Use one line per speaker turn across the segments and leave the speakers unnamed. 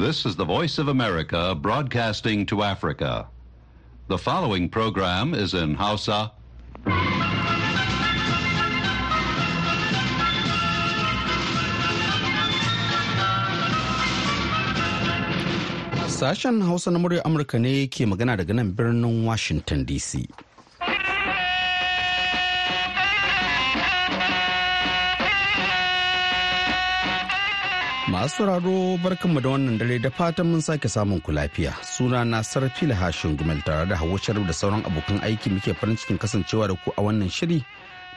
This is the Voice of America broadcasting to Africa. The following program is in Hausa.
Sashen Hausa na murya Amurka ne ke magana daga nan birnin Washington DC. Masu sauraro barkanmu da wannan dare da fatan mun sake samun ku lafiya. Suna na Sarfila Hashin Gumel tare da Hauwa Sharif da sauran abokan aiki muke farin cikin kasancewa da ku a wannan shiri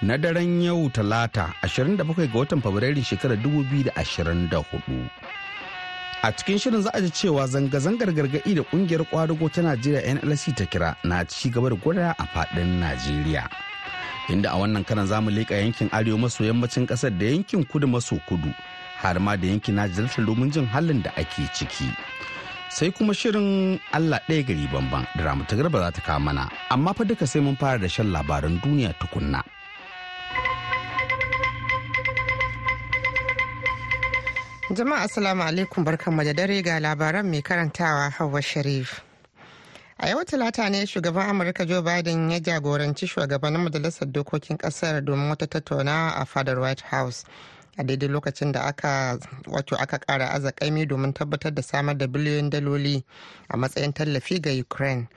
na daren yau talata 27 ga watan Fabrairu shekarar 2024. A cikin shirin za a ji cewa zanga-zangar gargaɗi da ƙungiyar ƙwadago ta Najeriya NLC ta kira na ci gaba da gwada a faɗin Najeriya. Inda a wannan karan za mu leƙa yankin arewa maso yammacin ƙasar da yankin kudu maso kudu. Har ma da yankin Najeriya domin jin halin da ake ciki. Sai kuma shirin Allah ɗaya gari bamban da Ramatu Garba za ta kawo mana, amma fa duka sai mun fara da shan labaran duniya tukunna.
Jama'a Assalamu alaikum barkanmu da dare ga labaran mai karantawa Hauwa Sharif. A yau talata ne shugaban Amurka Joe Biden ya jagoranci shugabannin majalisar dokokin ƙasar domin wata tattaunawa a fadar White House. A daidai lokacin da aka wato aka kara azakaimi domin tabbatar da samar da biliyoyin daloli a matsayin tallafi ga ukraine.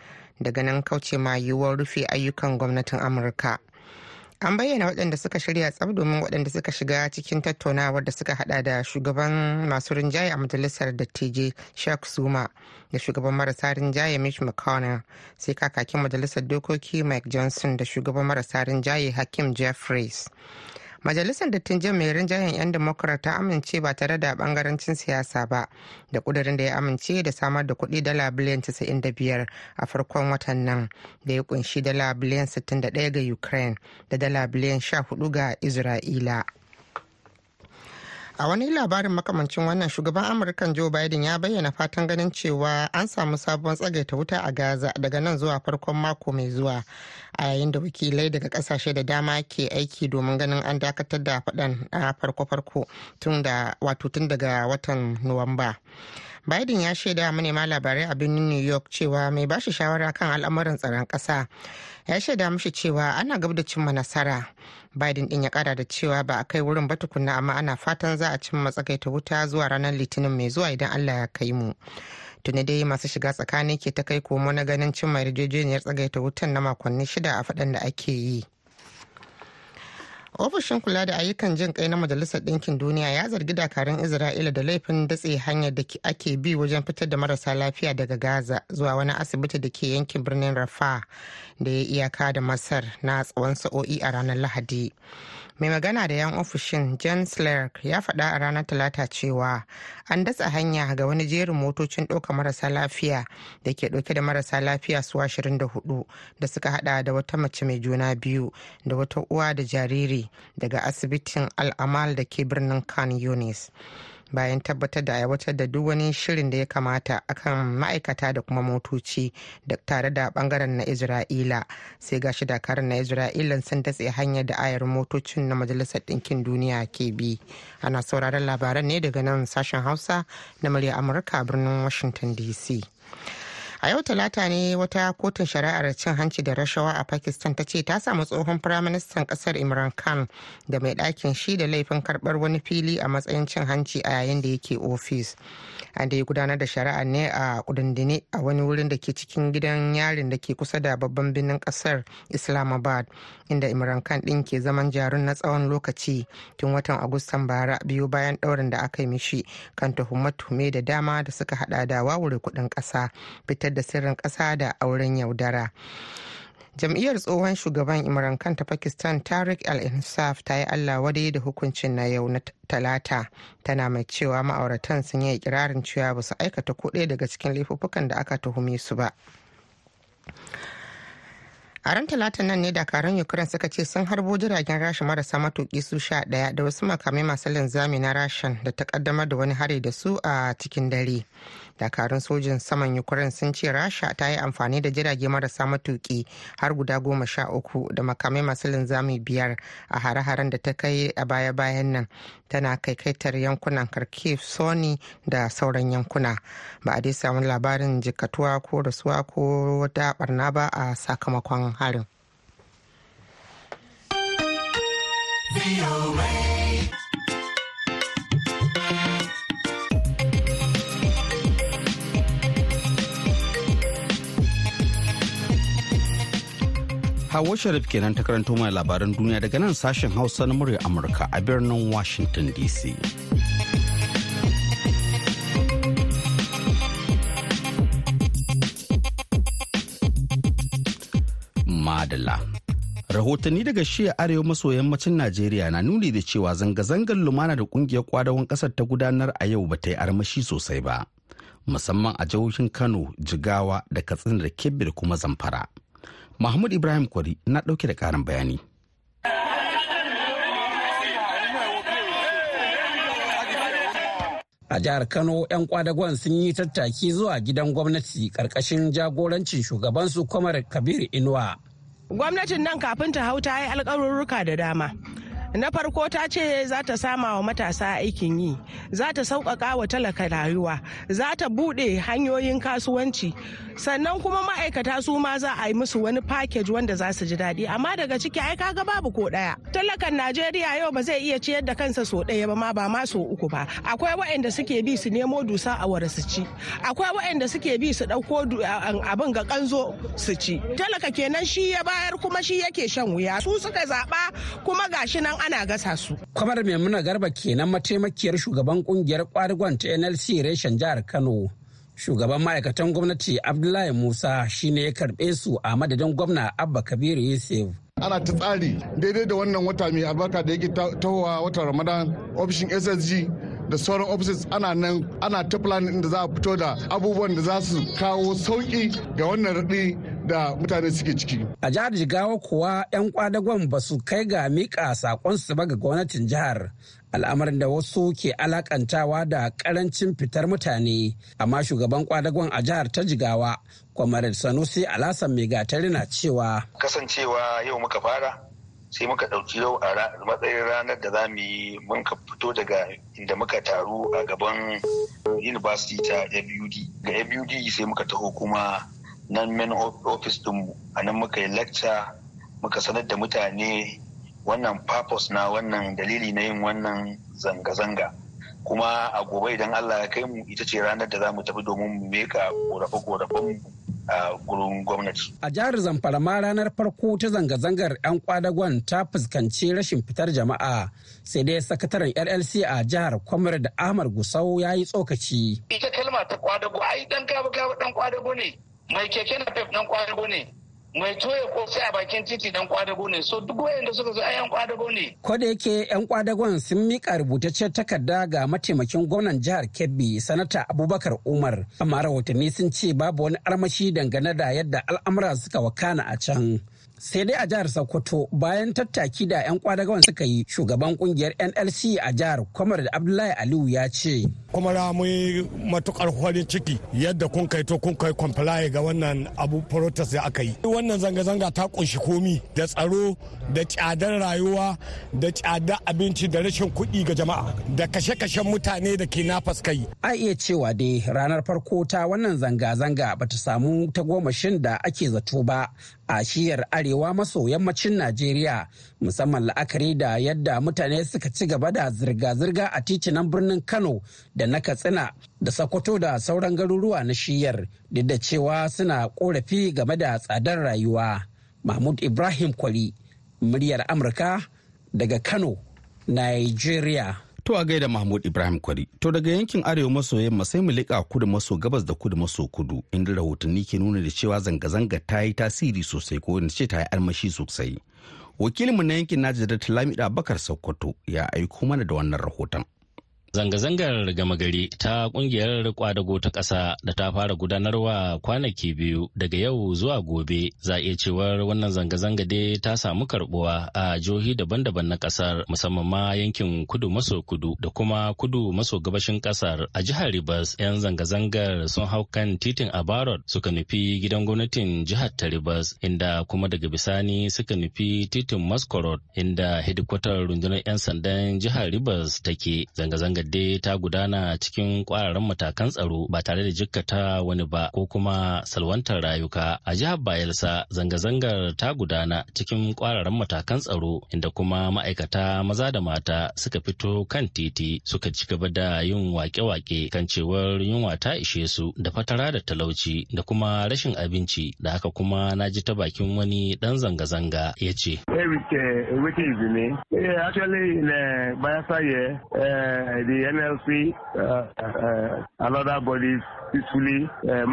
Daga nan kauce ma yiwuwar rufe ayyukan gwamnatin amurka. An bayyana waɗanda suka shirya tsab domin waɗanda suka shiga cikin tattaunawar da suka hada da shugaban masu rinjaye a majalisar dattijai shak zuma da shugaban marasa rinjaye mitch mcconnell sai kakakin majalisar dokoki mike johnson da shugaban marasa rinjaye hakim jeffries. Majalisar dattijan mai rinjayen 'yan democrat ta amince ba tare da bangarancin siyasa ba da kudurin da ya amince da samar da kuɗi dala biliyan 95 a farkon watan nan da ya ƙunshi dala biliyan 61 ga ukraine da dala biliyan 14 ga isra'ila. A wani labarin makamancin wannan shugaban amurkan joe biden ya bayyana fatan ganin cewa an samu sabon tsagaita wuta a gaza daga nan zuwa farkon mako mai zuwa a yayin da wakilai daga ƙasashe da dama ke aiki domin ganin an dakatar da faɗan a farko-farko tun daga watan nuwamba. Biden ya shaida manema labarai a birnin new york cewa mai bashi shawara kan al'amuran tsaron ƙasa ya shaida mishi cewa ana gab da cimma nasara. Biden din ya kara da cewa ba a kai wurin ba tukunna amma ana fatan za a cimma tsakaita wuta zuwa ranar litinin mai zuwa idan allah ya kai mu. Tuni dai masu shiga tsakani ke ta kai komo na ganin cimma yarjejeniyar tsagaita wutan na makonni shida a faɗan da ake yi. Ofishin kula da ayyukan jin kai na majalisar ɗinkin duniya ya zargi dakarun isra'ila da laifin datse hanyar da ake bi wajen fitar da marasa lafiya daga gaza zuwa wani asibiti da ke yankin birnin rafa da ya iyaka da masar na tsawon sa'o'i a ranar lahadi. Mai magana da yan ofishin jan slark ya faɗa a ranar talata cewa an datsa hanya ga wani jerin motocin ɗauka marasa lafiya da ke ɗauke da marasa lafiya su 24 da suka hada da wata mace mai juna biyu da wata uwa da jariri daga asibitin al'amal da ke birnin khan yunis. Bayan tabbatar da aiwatar da duk wani shirin da ya kamata akan ma'aikata da kuma motoci da tare da ɓangaren na isra'ila. Sai gashi dakarun na isra'ila sun datse hanyar da ayar motocin na majalisar ɗinkin duniya ke bi. Ana sauraron labaran ne daga nan sashen hausa na murya amurka birnin washington dc a yau talata ne wata kotun shari'ar cin hanci da rashawa a pakistan ta ce ta samu tsohon firaministan ƙasar imran khan da mai ɗakin shi da laifin karɓar wani fili a matsayin cin hanci a yayin da yake ofis. An da ya gudanar da shari'a ne a kudindine a wani wurin da ke cikin gidan yarin da ke kusa da babban birnin ƙasar islamabad inda imran khan ɗin ke zaman jarun na tsawon lokaci tun watan agustan bara biyu bayan ɗaurin da aka yi mishi kan tuhume da dama da suka hada da wawure kuɗin ƙasa fitar da sirrin ƙasa da auren yaudara. Jam'iyyar tsohon shugaban imran khan ta pakistan tariq al-insaf ta yi allah wadai da hukuncin na yau na talata. Tana mai cewa ma'auratan sun yi ikirarin cewa ba su aikata ko daga cikin laifuffukan da aka tuhume su ba. A ran talata nan ne dakaran ukraine suka ce sun harbo jiragen rasha marasa matuki su sha ɗaya da wasu makamai masu linzami na rashan da ta kaddamar da wani hari da su a cikin dare. Dakarun sojin saman ukraine sun ce rasha ta yi amfani da jirage marasa matuki har guda goma sha uku da makamai masu linzami biyar a hare-haren da ta kai a baya-bayan nan. Tana kaikaitar yankunan kharkiv sony da sauran yankuna. Ba a dai samu labarin jikatuwa ko rasuwa ko wata barna ba a sakamakon harin.
Hawa Sharif kenan ta karanto mai labaran duniya daga nan sashen Hausa na murya Amurka a birnin Washington DC. Madala. Rahotanni daga shiya arewa maso yammacin Najeriya na nuni da cewa zanga-zangar lumana da ƙungiyar kwadawan ƙasar ta gudanar a yau ba ta yi armashi sosai ba. Musamman a jihohin Kano, Jigawa da Katsina da Kebbi da kuma Zamfara. Mahmud Ibrahim Kwari na ɗauke da ƙarin bayani.
A jihar Kano, 'yan kwadagon sun yi tattaki zuwa gidan gwamnati ƙarƙashin jagorancin shugabansu Kwamar Kabir Inuwa.
Gwamnatin nan kafin ta hau ta yi alƙarurruka da dama. Na farko ta ce za ta sama wa matasa aikin yi za ta sauƙaƙa wa talaka rayuwa za ta buɗe hanyoyin kasuwanci. Sannan kuma ma'aikata su ma za a yi musu wani package wanda za su ji daɗi. Amma daga ciki ai kaga babu ko ɗaya. Talakan najeriya yau ba zai iya ciyar da kansa so ɗaya ba ma ba ma so uku ba. Akwai waɗanda suke bi su nemo dusa a su ci. Akwai waɗanda suke bi su ɗauko abin ga kanzo su ci. Talaka kenan shi ya bayar kuma shi yake shan wuya. Su suka zaɓa kuma gashi nan ana gasa su.
Kwamar Maimuna Garba kenan mataimakiyar shugaban ƙungiyar kwadagon ta NLC reshen jihar Kano. Shugaban ma'aikatan gwamnati Abdullahi Musa shine ya karɓe su a madadin gwamna Abba Kabiru Yusuf.
ana ta tsari daidai da wannan wata mai albarka da yake tahowa watan ramadan ofishin ssg da sauran offices ana nan ana ta planning inda za a fito da abubuwan da za su kawo sauƙi ga wannan raɗi da mutane suke ciki.
A jihar Jigawa kuwa 'yan kwadagon ba su kai ga miƙa saƙonsu ba ga gwamnatin jihar. Al'amarin da wasu ke alakantawa da ƙarancin fitar mutane, amma shugaban kwadagon a jihar ta Jigawa, Kwamarar Sanusi Alasan Megatari na cewa.
Kasancewa yau muka fara, sai muka ɗauki yau a matsayin ranar da za mu yi mun ka fito daga inda muka taru a gaban university ta abud ga abud sai muka taho kuma nan main office dinmu a nan muka yi lecture muka sanar da mutane wannan purpose na wannan dalili na yin wannan zanga-zanga kuma a gobe idan allah ya kai mu ita ce ranar da za mu tafi domin mu meka korafe-korafen a gurin gwamnati.
A jihar Zamfara ma ranar farko ta zanga-zangar 'yan kwadagon ta fuskanci rashin fitar jama'a sai dai sakataren LLC a jihar Kwamar da Ahmad Gusau ya yi tsokaci.
Ita kalma ta kwadago ai dan gaba gaba dan kwadago ne mai keke na pep dan kwadago ne mai toye kosai a bakin titi dan kwadago ne so duk wayanda suka zo ayan kwadago ne.
Ko da yake yan kwadagon sun mika rubutaccen takarda ga mataimakin gwamnan jihar Kebbi sanata Abubakar Umar amma rahotanni sun ce babu wani armashi dangane da yadda al'amura suka wakana a can. Sai dai a jihar sokoto bayan tattaki da 'yan kwadagawan suka yi shugaban ƙungiyar nlc a jihar kwamar da abdullahi aliyu ya ce.
Kuma ra mu matuƙar farin ciki yadda kun kai to kun kai comply ga wannan abu protest da aka yi. Wannan zanga-zanga ta ƙunshi komi da tsaro da tsadar rayuwa da tsadar abinci da rashin kuɗi ga jama'a da kashe-kashen mutane da ke nafas kai
a iya cewa dai ranar farko ta wannan zanga-zanga bata samu tagomashin da ake zato ba. A shiyar arewa maso yammacin Najeriya musamman la'akari da yadda mutane suka ci gaba da zirga-zirga a titunan birnin Kano da na Katsina da Sokoto da sauran garuruwa na shiyar duk da cewa suna korafi game da tsadar rayuwa. Mahmud Ibrahim Kwari, muryar Amurka daga Kano, Nigeria.
To a gaida Mahmud Ibrahim Kwari. To daga yankin arewa maso yamma sai mu liƙa kudu maso gabas da kudu maso kudu inda rahotanni ke nuna da cewa zanga-zanga ta yi tasiri sosai ko wanda ce ta yi armashi sosai. Wakilinmu na yankin Najeriya Lamida Bakar Sokoto ya aiko mana da wannan rahoton.
Zanga-zangar gama gari ta ƙungiyar kwadago ta ƙasa da ta fara gudanarwa kwanaki biyu daga yau zuwa gobe za a iya cewar wannan zanga-zanga dai ta samu karbuwa a jihohi daban-daban na ƙasar musamman ma yankin kudu maso kudu da kuma kudu maso gabashin ƙasar. A jihar Ribas 'yan zanga-zangar sun hau kan titin Abarot suka nufi gidan gwamnatin jihar ta Ribas inda kuma daga bisani suka nufi titin Maskorod inda hedikwatar rundunar 'yan sandan jihar Ribas take. Zanga-zangar dai ta gudana cikin kwararan matakan tsaro ba tare da jikkata wani ba ko kuma salwantar rayuka a jihar Bayelsa zanga-zangar ta gudana cikin kwararan matakan tsaro inda kuma ma'aikata maza da mata suka fito kan titi suka ci gaba da yin wake-wake kan cewar yunwa ta ishe su da fatara da talauci da kuma rashin abinci da haka kuma na ji ta bakin wani dan zanga-zanga ya ce.
NLC, uh, another bodies peacefully uh,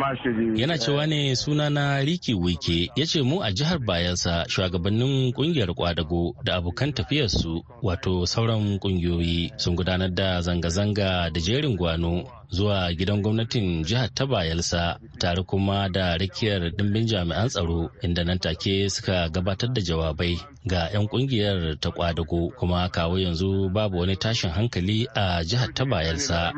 Yana cewa ne sunana Riki Wike ya ce mu a jihar Bayelsa shugabannin ƙungiyar kwadago da abokan tafiyarsu wato sauran kungiyoyi sun gudanar da zanga-zanga da jerin gwano zuwa gidan gwamnatin jihar ta bayelsa tare kuma da rakiyar dimbin jami'an tsaro inda nan take suka gabatar da jawabai ga 'yan ƙungiyar ta kwadago kuma kawo yanzu babu wani tashin hankali a jihar ta bayelsa.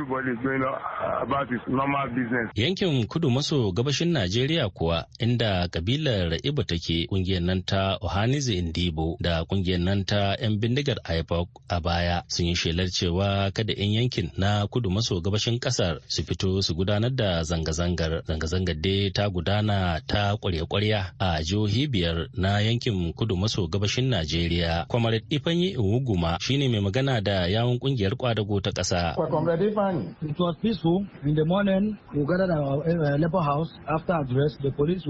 Yankin kudu maso gabashin najeriya kuwa inda kabilar ibo take ƙungiyar nan ta ohanize indibo da ƙungiyar nan ta 'yan bindigar ipoc a baya sun yi shelar cewa kada 'yan yankin na kudu maso gabashin ƙasar su fito su gudanar da zanga-zangar. Zanga-zangar dai ta gudana ta kwarya-kwarya a jihohi biyar na yankin kudu maso gabashin najeriya. Kwamar ifanyi iwuguma shine mai magana da yawun ƙungiyar kwadago ta ƙasa.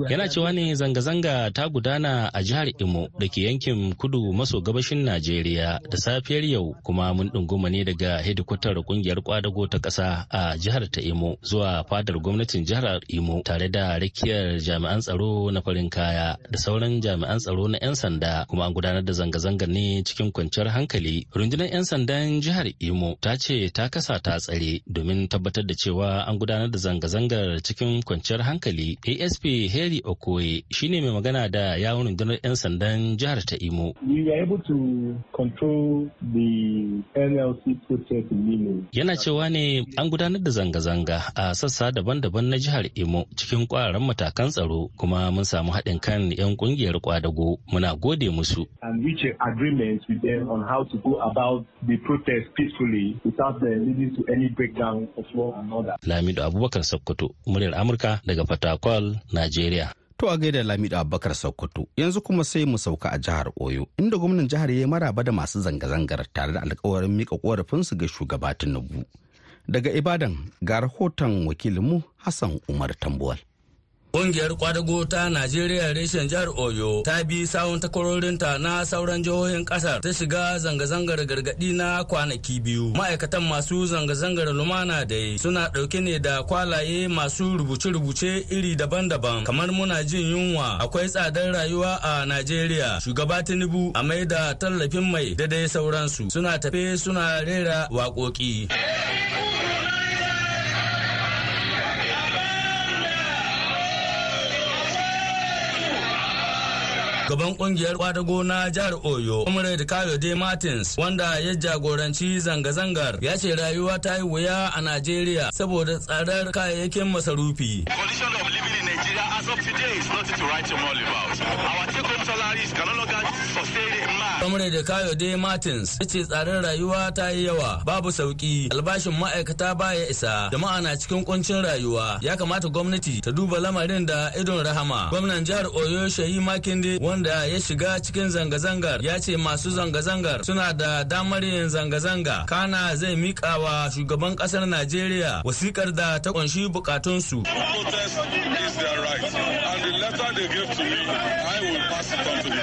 yana cewa ne zanga-zanga ta gudana a jihar imo da ke yankin kudu maso gabashin najeriya. Da safiyar yau kuma mun ɗunguma ne daga hedikwatar ƙungiyar kwadago ta ƙasa a jihar ta Imo zuwa fadar gwamnatin jihar Imo tare da rakiyar jami'an tsaro na farin kaya da sauran jami'an tsaro na 'yan sanda kuma an gudanar da zanga-zangar ne cikin kwanciyar hankali. Rundunar 'yan sandan jihar Imo ta ce ta kasa ta tsare domin tabbatar da cewa an gudanar da zanga-zangar cikin kwanciyar hankali. ASP Harry Okoye shine mai magana da yawon rundunar 'yan sandan jihar ta Imo. Yana cewa ne an gudanar da zanga-zanga a sassa daban-daban na jihar Imo cikin kwararan matakan tsaro kuma mun samu haɗin kan 'yan ƙungiyar kwadago muna gode musu.
And reach agreement with them on how to go about the protest peacefully without leading to any breakdown of law and order.
Lamido Abubakar Sokoto, muryar Amurka daga Fatakwal, Najeriya.
To a gaida Lamido Abubakar Sokoto yanzu kuma sai mu sauka a jihar Oyo inda gwamnan jihar ya maraba da masu zanga-zangar tare da alkawarin mika korafinsu ga shugaba Tinubu. Daga Ibadan ga rahoton wakilinmu Hassan Umar Tambuwal.
Ƙungiyar kwadago ta Najeriya reshen jihar Oyo ta bi sawun takwarorinta na sauran jihohin ƙasar ta shiga zanga-zangar gargaɗi na kwanaki biyu. Ma'aikatan masu zanga-zangar lumana dai suna ɗauke ne da kwalaye masu rubuce-rubuce iri daban-daban kamar muna jin yunwa akwai tsadar rayuwa a Najeriya shugaba Tinubu a mai da tallafin mai da dai sauransu suna tafe suna rera waƙoƙi. Gaban ƙungiyar kwadago na jihar oyo comrade kayode martins wanda ya jagoranci zanga-zangar ya ce rayuwa ta yi wuya a najeriya saboda tsadar kayayyakin masarufi. Comrade Kayode Martins ya ce tsadar rayuwa ta yi yawa babu sauƙi albashin ma'aikata baya isa jama'a na cikin kuncin rayuwa ya kamata gwamnati ta duba lamarin da idon rahama gwamnan jihar Oyo Shayi Makinde wanda ya shiga cikin zanga-zangar ya ce masu zanga-zangar suna da damar yin zanga-zanga kana zai mika wa shugaban ƙasar Najeriya wasikar da ta ƙunshi bukatunsu.
letter they gave to me, I will pass it on to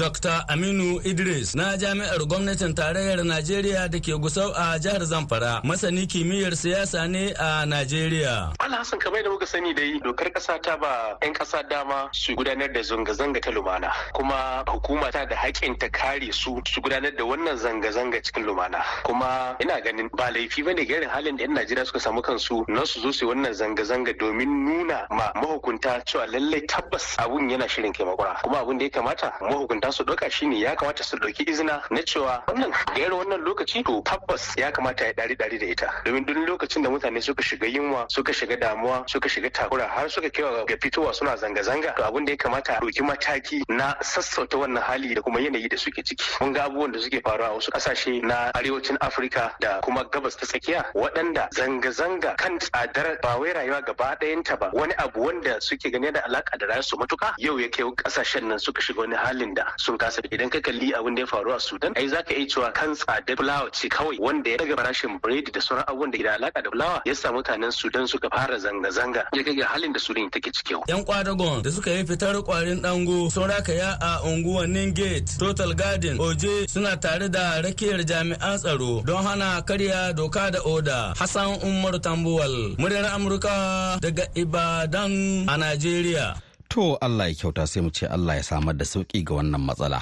Dr. Aminu Idris na jami'ar gwamnatin tarayyar Najeriya da ke gusau a jihar Zamfara. Masani kimiyyar siyasa ne a Najeriya.
Allah Hassan kamar da muka sani dai dokar kasa ta ba 'yan kasa dama su gudanar da zanga-zanga ta lumana. Kuma hukuma ta da haƙƙin ta kare su su gudanar da wannan zanga-zanga cikin lumana. Kuma ina ganin ba laifi ba ne ga irin halin da 'yan Najeriya suka samu kansu na su zo su wannan zanga-zanga domin nuna ma mahukunta cewa lallai tabbas abun yana shirin kai makwara kuma abun da ya kamata mahukunta su ɗauka shine ya kamata su ɗauki izina na cewa wannan ga wannan lokaci to tabbas ya kamata ya ɗari ɗari da ita. Domin duk lokacin da mutane suka shiga yunwa suka shiga damuwa suka shiga takura har suka kewa ga fitowa suna zanga-zanga to abin da ya kamata a ɗauki mataki na sassauta wannan hali da kuma yanayi da suke ciki. Mun ga abubuwan da suke faruwa a wasu ƙasashe na arewacin afirka da kuma gabas ta tsakiya waɗanda zanga-zanga kan tsadar ba wai rayuwa gaba ɗayanta ba wani abu wanda suke gani da alaka da rayuwarsu matuka yau ya kai ƙasashen nan suka shiga wani halin da sun kasa. Idan ka kalli abin da ya faru a sudan. Ai zaka iya cewa kan tsadar fulawa ce kawai wanda ya daga farashin biredi da sauran abubuwan da ke da alaka da fulawa ya sa mutanen sudan suka fara zanga-zanga. Ya kai ga halin da sudan take ciki yau.
Yan kwadagon da suka yi fitar kwarin dango sun rakaya a unguwannin gate total garden oje suna tare da rakiyar jami'an tsaro don hana karya doka da oda. Hassan umar tambuwal muryar amurka daga ibadan a najeriya.
To Allah ya kyauta sai mu ce Allah ya samar da sauƙi ga wannan matsala.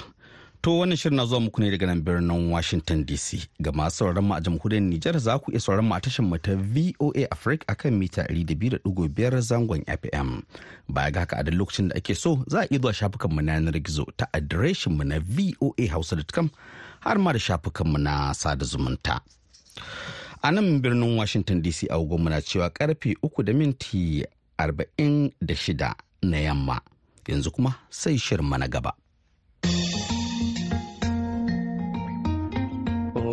To wannan shirin na zuwa muku ne daga nan birnin Washington DC. Ga masu sauraron mu a jamhuriyar Nijar za ku iya sauraron mu a tashar mu ta VOA Africa akan mita 200.5 zangon FM. Baya ga haka a duk lokacin da ake so za a iya zuwa shafukan mu na yanar gizo ta adireshin mu na voahausa.com har ma da shafukan mu na sada zumunta. A nan birnin Washington DC a mu na cewa ƙarfe uku da minti 46 na yamma yanzu kuma sai shirinma na gaba.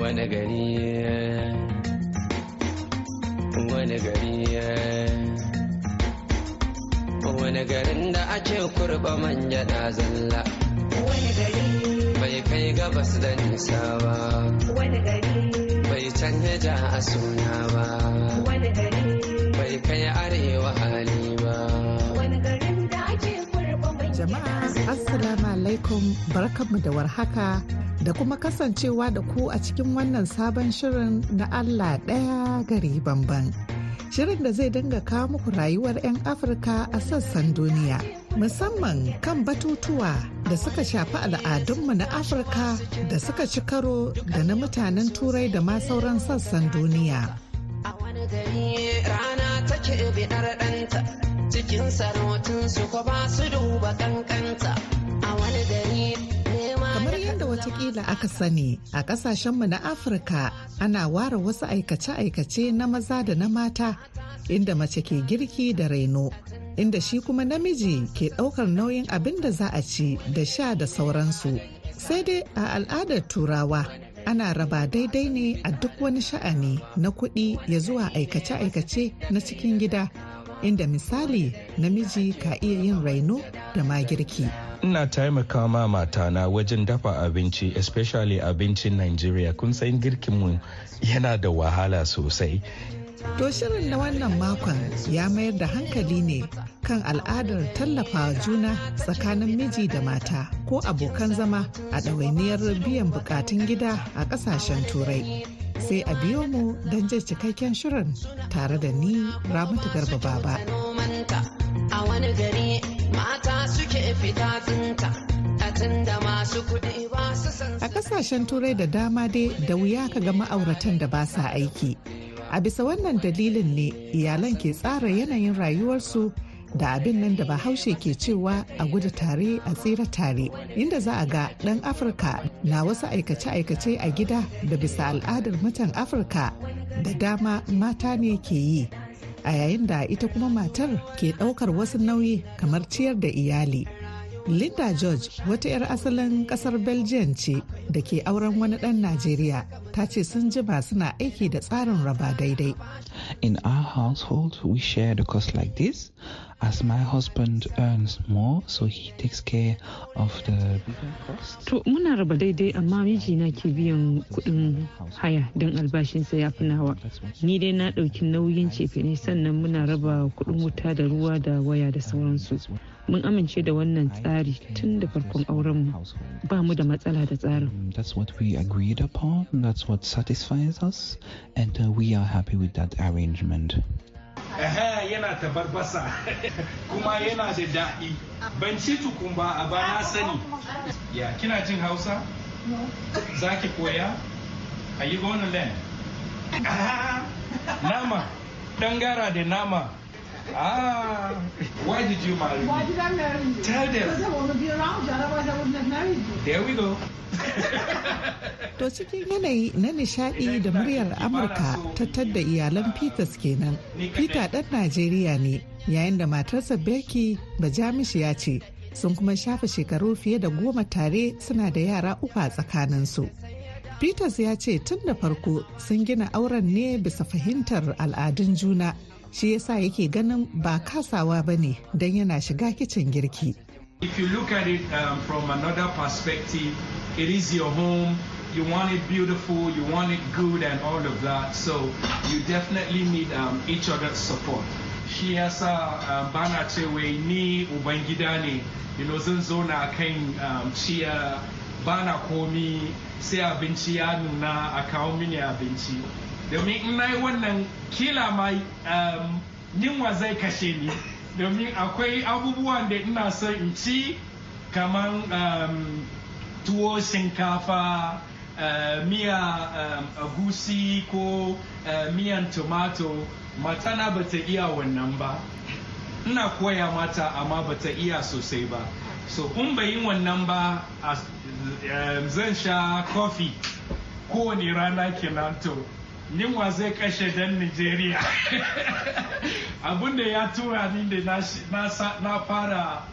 Wani gari wani gari wani garin da ake kurba manja na zalla. Wani gari. Bai kai gabas da nisa ba. Wani gari. Bai canja ja a suna ba. Wani gari. Bai kai arewa hali ba.
Jama'a Assalamu alaikum. Barkanmu da warhaka. Da kuma kasancewa da ku a cikin wannan sabon shirin na Allah ɗaya gari bamban. Shirin da zai dinga kawo muku rayuwar 'yan Afirka a sassan duniya. Musamman kan batutuwa da suka shafi al'adunmu na Afirka da suka ci karo da na mutanen Turai da ma sauran sassan duniya.
A wani gari rana take ɗanta. cikin ko ba su duba kankanta a wani gari
kamar yadda wataƙila aka sani a kasashenmu na afirka ana ware wasu aikace-aikace na maza da na mata inda mace ke girki da raino inda shi kuma namiji ke ɗaukar nauyin abin da za a ci da sha da sauransu sai dai a al'adar turawa ana raba daidai ne a duk wani sha'ani na kuɗi ya zuwa aikace-aikace na cikin gida inda misali namiji ka iya yin raino da ma girki.
Ina taimaka ma matana wajen dafa abinci especially abincin Nigeria kun san girkinmu yana da wahala sosai.
To shirin na wannan makon ya mayar da hankali ne kan al'adar tallafa juna tsakanin miji da mata ko abokan zama a ɗawainiyar biyan bukatun gida a ƙasashen turai. sai a biyo mu don jin cikakken shirin tare da ni ramatu garba baba
a wani gari fita tsinta da masu kuɗi ba su san
a ƙasashen turai da dama dai da wuya ka ga ma'auratan da ba sa aiki. A bisa wannan dalilin ne iyalan ke tsara yanayin rayuwarsu da abin nan da bahaushe ke cewa a gudu tare a tsira tare. Inda za a ga ɗan afirka na wasu aikace-aikace a gida da bisa al'adar mutan afirka da dama mata ne ke yi. A yayin da ita kuma matar ke ɗaukar wasu nauyi kamar ciyar da iyali. Linda george wata 'yar asalin ƙasar belgium ce da ke auren wani ɗan najeriya ta ce sun jima suna aiki da tsarin raba daidai
In our household, we share the cost like this. As my husband earns more, so he takes care of the cost.
To muna raba daidai amma mijina ke biyan kuɗin haya don albashinsa ya fi nawa. Ni dai na ɗauki nauyin cefene sannan muna raba kuɗin wuta da ruwa da waya da sauransu. Mun amince da wannan tsari tun da farkon aurenmu. Ba mu da matsala da tsarin.
That's what we agreed upon, that's what satisfies us, and uh, we are happy with that arrangement.
yana tabarbasa kuma yana da daɗi. Ban ci tukun ba a ba na sani. Ya kina jin hausa? Za ki koya? A yi gona len nama. Dangara da nama. Ah, why did you marry me?
Why did I marry you?
Tell them.
Because I want to be around you, otherwise I wouldn't have married you.
There we go.
To cikin yanayi na nishadi da muryar Amurka tattar da iyalan Peters kenan. Peter ɗan Najeriya ne yayin da matarsa Becky Bajamishiya ce sun kuma shafe shekaru fiye da goma tare suna da yara uku a tsakaninsu. Peters ya ce tun da farko sun gina auren ne bisa fahimtar al'adun juna shi yasa yake ganin ba kasawa ba ne don yana shiga kicin girki.
If you look at it um, from another perspective, it is your home. You want it beautiful, you want it good, and all of that. So you definitely need um, each other's support. Shi yasa um, bana cewa ni ubangida ne, you know, zan zo na kan um, ciya bana komi sai abinci ya nuna a kawo mini abinci. Domin in na yi wannan kila ma yunwa zai kashe ni. Domin akwai abubuwan da ina so in ci kamar tuwo shinkafa miya agusi ko miyan tomato. Matana ba ta iya wannan ba. Ina koya mata amma ba ta iya sosai ba. So in bai yi wannan ba zan sha kofi kowane rana kenan to yunwa zai kashe dan Nigeria. Abinda ya tura ni da na fara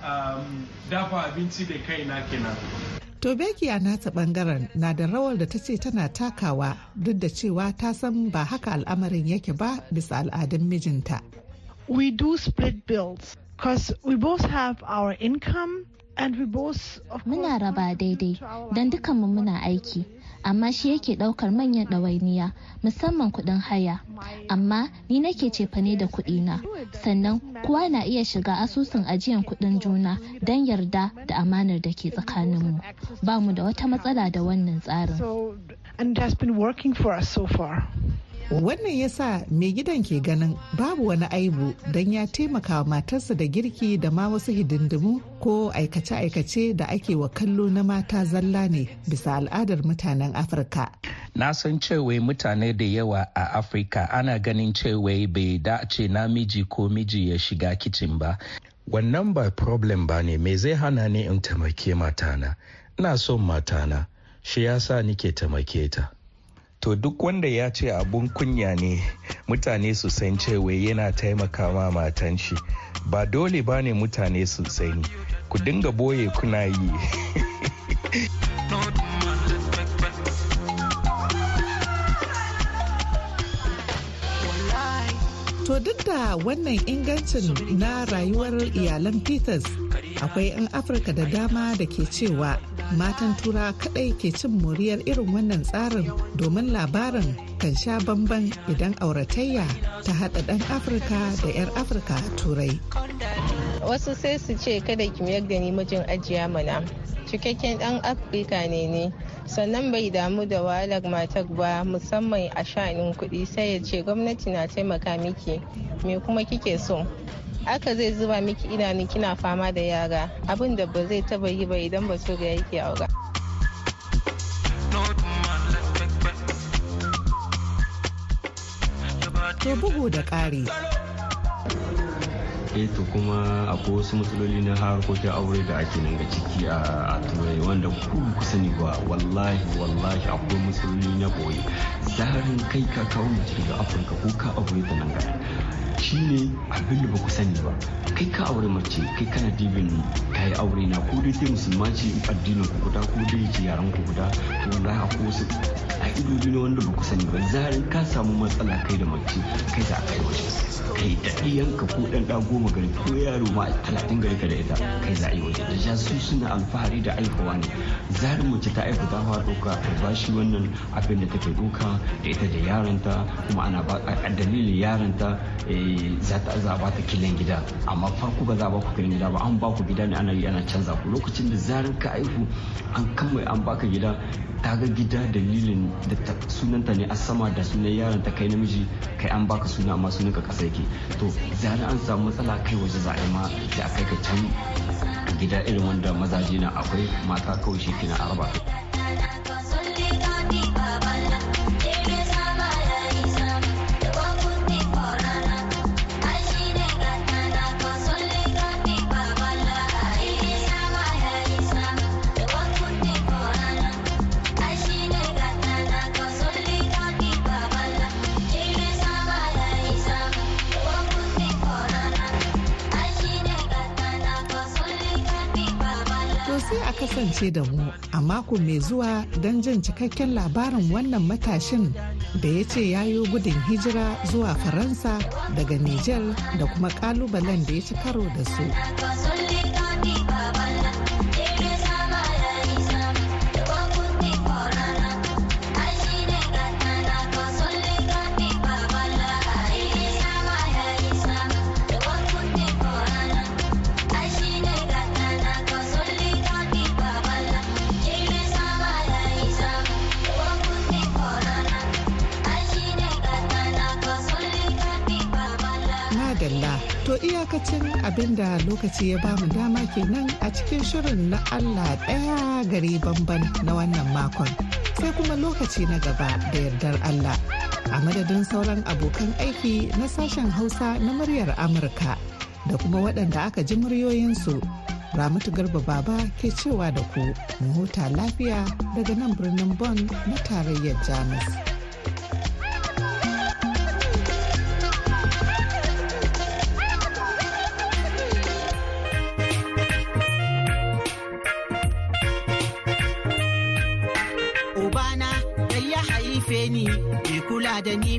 dafa abinci da kaina kenan.
To Becky a nata ɓangaren na da rawar da ta ce tana takawa duk da cewa ta san ba haka al'amarin yake ba bisa al'adun mijinta.
We do split bills because we both have our income and we both
Muna raba daidai don dukanmu muna aiki. Amma shi yake ɗaukar manyan ɗawainiya musamman kuɗin haya. Amma ni nake cefane da kuɗina. Sannan kowa na iya shiga asusun ajiyan kuɗin juna don yarda da amanar da ke tsakaninmu. Ba mu da wata matsala da wannan tsarin.
Wannan ya sa mai gidan ke ganin babu wani aibu don ya taimaka wa matarsa da girki da ma wasu hidindimu ko aikace-aikace da ake wa kallo na mata zalla ne bisa al'adar mutanen afirka.
Na san cewa mutane da yawa a afirka ana ganin cewa bai dace namiji ko miji ya shiga kicin ba. Wannan ba problem ba ne me zai hana ni in taimake matana? Ina son matana shi yasa nike taimake ta. To duk wanda ya ce abun kunya ne mutane su san cewa yana taimakawa matan shi. Ba dole ba ne mutane su sani. Ku dinga ɓoye kuna yi.
To duk da wannan ingancin na rayuwar iyalan Peters akwai 'yan Afirka da dama da ke cewa matan tura kadai ke cin moriyar irin wannan tsarin domin labarin kan sha bamban idan auratayya ta hada dan Afirka da 'yar Afirka turai.
Wasu sai su ce kada ki mayar da ni mijin ajiya mana. Cikakken dan Afirka ne ne. Sannan bai damu da wahalar matar ba musamman a sha'anin kuɗi sai ya ce gwamnati na taimaka miki me kuma kike so? Aka zai zuba miki idanu kina fama da yara abin da ba zai taba yi ba idan ba so ga yake aura
to bugu da ƙari
eh to kuma akwai wasu matsaloli na harkokin aure da ake nan ga ciki a turai wanda ku sani ba wallahi wallahi akwai matsaloli na ɓoye zarin kai ka kawo mace daga afirka ko ka aure ta nan ga shine abin da ba ku sani ba. Kai ka aure mace kai kana dibin ka yi aure na ko dai musulma ce addinin ku guda ko dai ce yaran ku guda to wallahi akwai wasu ƙa'idodi ne wanda ba ku sani ba. Zarin ka samu matsala kai da mace kai za a kai waje. Kai da ɗiyanka ko ɗan ɗa goma gari ko yaro ma talatin gari ka da ita kai za a yi waje. Da ja su suna alfahari da aihuwa ne. Zarin mace ta aihu ta fara ɗauka ta ba shi wannan abin da take ɗauka da ita da yaranta kuma ana ba a dalilin yaranta za ta za ba ta kilan gida. Amma farko ba za ba ku kilan gida ba an ba ku gida ne ana yi ana canza ku. Lokacin da zarin ka aihu an kammai an baka gida ta ga gida dalilin da sunanta ne a sama da sunan yaron ta kai namiji kai an baka suna amma sunan ka kasa yake. To zare an samu matsala kai waje za a ma sai a ka can gida irin wanda mazaje na akwai mata kawai shi kina araba
kasance da mu a mako mai zuwa don jin cikakken labarin wannan matashin da ya ce ya yi gudun hijira zuwa faransa daga niger da kuma kalubalen da ya ci karo da su. Iyakacin abin da lokaci ya ba mu dama kenan a cikin shirin na Allah ɗaya gari bamban na wannan makon. Sai kuma lokaci na gaba da yardar Allah. A madadin sauran abokan aiki na sashen Hausa na muryar Amurka da kuma waɗanda aka ji muryoyinsu. Ramatu Garba Baba ke cewa da ku mu huta lafiya daga nan birnin Bonn na tarayyar Jamus.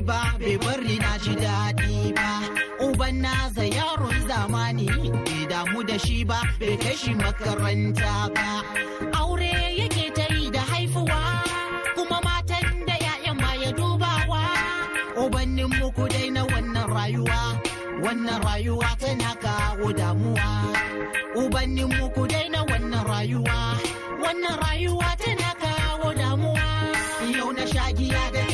Ba bai bari na ji daɗi ba. Uban na za yaron zamani bai damu da shi ba bai kai shi makaranta ba. Aure yake ta yi da haifuwa kuma matan da 'ya'yan ma ya dubawa. Ubannin muku dai na wannan rayuwa wannan rayuwa tana kawo damuwa. Ubannin muku dai na wannan rayuwa wannan rayuwa tana kawo damuwa. Yau na shagiya da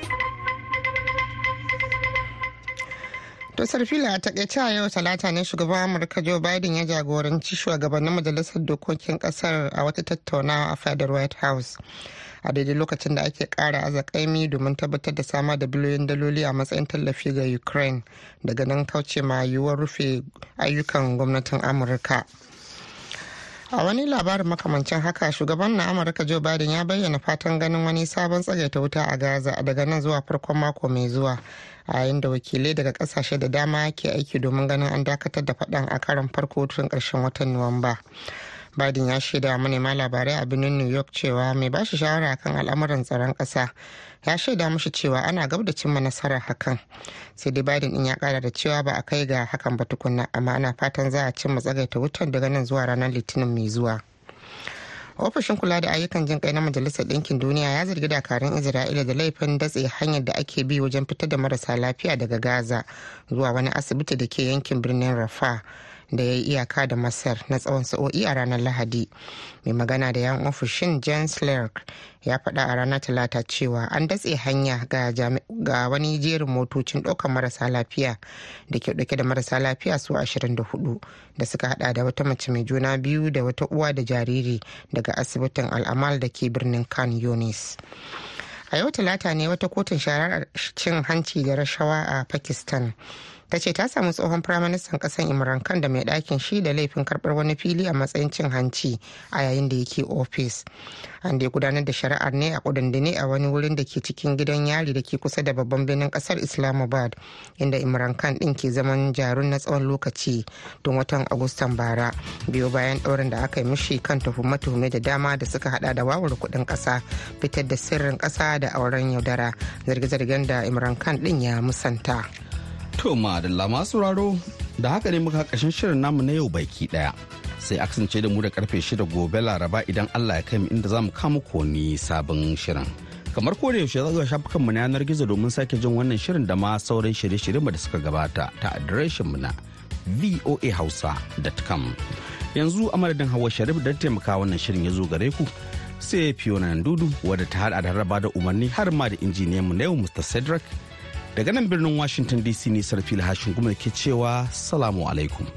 To
sarfila a taƙaice a yau talata ne shugaban Amurka Joe Biden ya jagoranci shugabannin majalisar dokokin ƙasar a wata tattaunawa a fadar White House. A daidai lokacin da ake kara azakaimi domin tabbatar da samar da biliyoyin daloli a matsayin tallafi ga Ukraine daga nan kauce ma yiwuwar rufe ayyukan gwamnatin Amurka. A wani labarin makamancin haka shugaban na amurka joe biden ya bayyana fatan ganin wani sabon tsagaita wuta a gaza daga nan zuwa farkon mako mai zuwa a yayin da wakilai daga ƙasashe da dama ke aiki domin ganin an dakatar da faɗan a karon farko tun ƙarshen watan nuwamba. Biden ya shaida manema labarai a birnin new york cewa mai bashi shawara kan al'amuran tsaron ƙasa ya shaida mushi cewa ana gab da cimma nasarar hakan. Sai dai biden din ya kara da cewa ba a kai ga hakan ba tukunna amma ana fatan za a cimma tsagaita wutan daga nan zuwa ranar litinin mai zuwa. Ofishin kula da ayyukan jin kai na majalisar ɗinkin duniya ya zargi dakarun isra'ila da laifin datse hanyar da ake bi wajen fitar da marasa lafiya daga gaza zuwa wani asibiti da ke yankin birnin rafa da ya yi iyaka da masar na tsawon sa'o'i a ranar lahadi. Mai magana da yan ofishin james lark ya faɗa a ranar talata cewa an datse hanya ga wani jerin motocin ɗaukar marasa lafiya da ke ɗauke da marasa lafiya su 24 da suka hada da wata mace mai juna biyu da wata uwa da jariri daga asibitin al'amal da ke birnin khan yunis. A yau talata ne wata kotun shari'ar cin hanci da rashawa a pakistan ta ce ta samu tsohon firaministan kasan imran khan da mai ɗakin shi da laifin karɓar wani fili a matsayin cin hanci a yayin da yake ofis an da gudanar da shari'ar ne a kudindine a wani wurin da ke cikin gidan yari da ke kusa da babban birnin ƙasar islamabad inda imran khan ɗin ke zaman jarun na tsawon lokaci don watan agustan bara biyo bayan ɗaurin da aka yi mishi kan tuhume-tuhume da dama da suka hada da wawar kuɗin ƙasa fitar da sirrin ƙasa da auren yaudara zarge-zargen da imran khan ɗin ya musanta.
To madalla masu sauraro da haka ne muka kashin shirin namu na yau baki ɗaya. Sai a kasance da mu da ƙarfe shida gobe laraba idan Allah ya kai mu inda za mu kama koni sabon shirin. Kamar ko da yaushe za ga shafukan mu na yanar gizo domin sake jin wannan shirin da ma sauran shirye-shiryen da suka gabata ta adireshin mu na voahausa.com. Yanzu a madadin Hawa Sharif da taimaka wannan shirin ya zo gare ku. Sai Fiona Dudu wadda ta hada da raba da umarni har ma da injiniyan mu na yau Mr. Cedric daga nan birnin washington dc ne sarfil hashin kuma ke cewa salamu alaikum.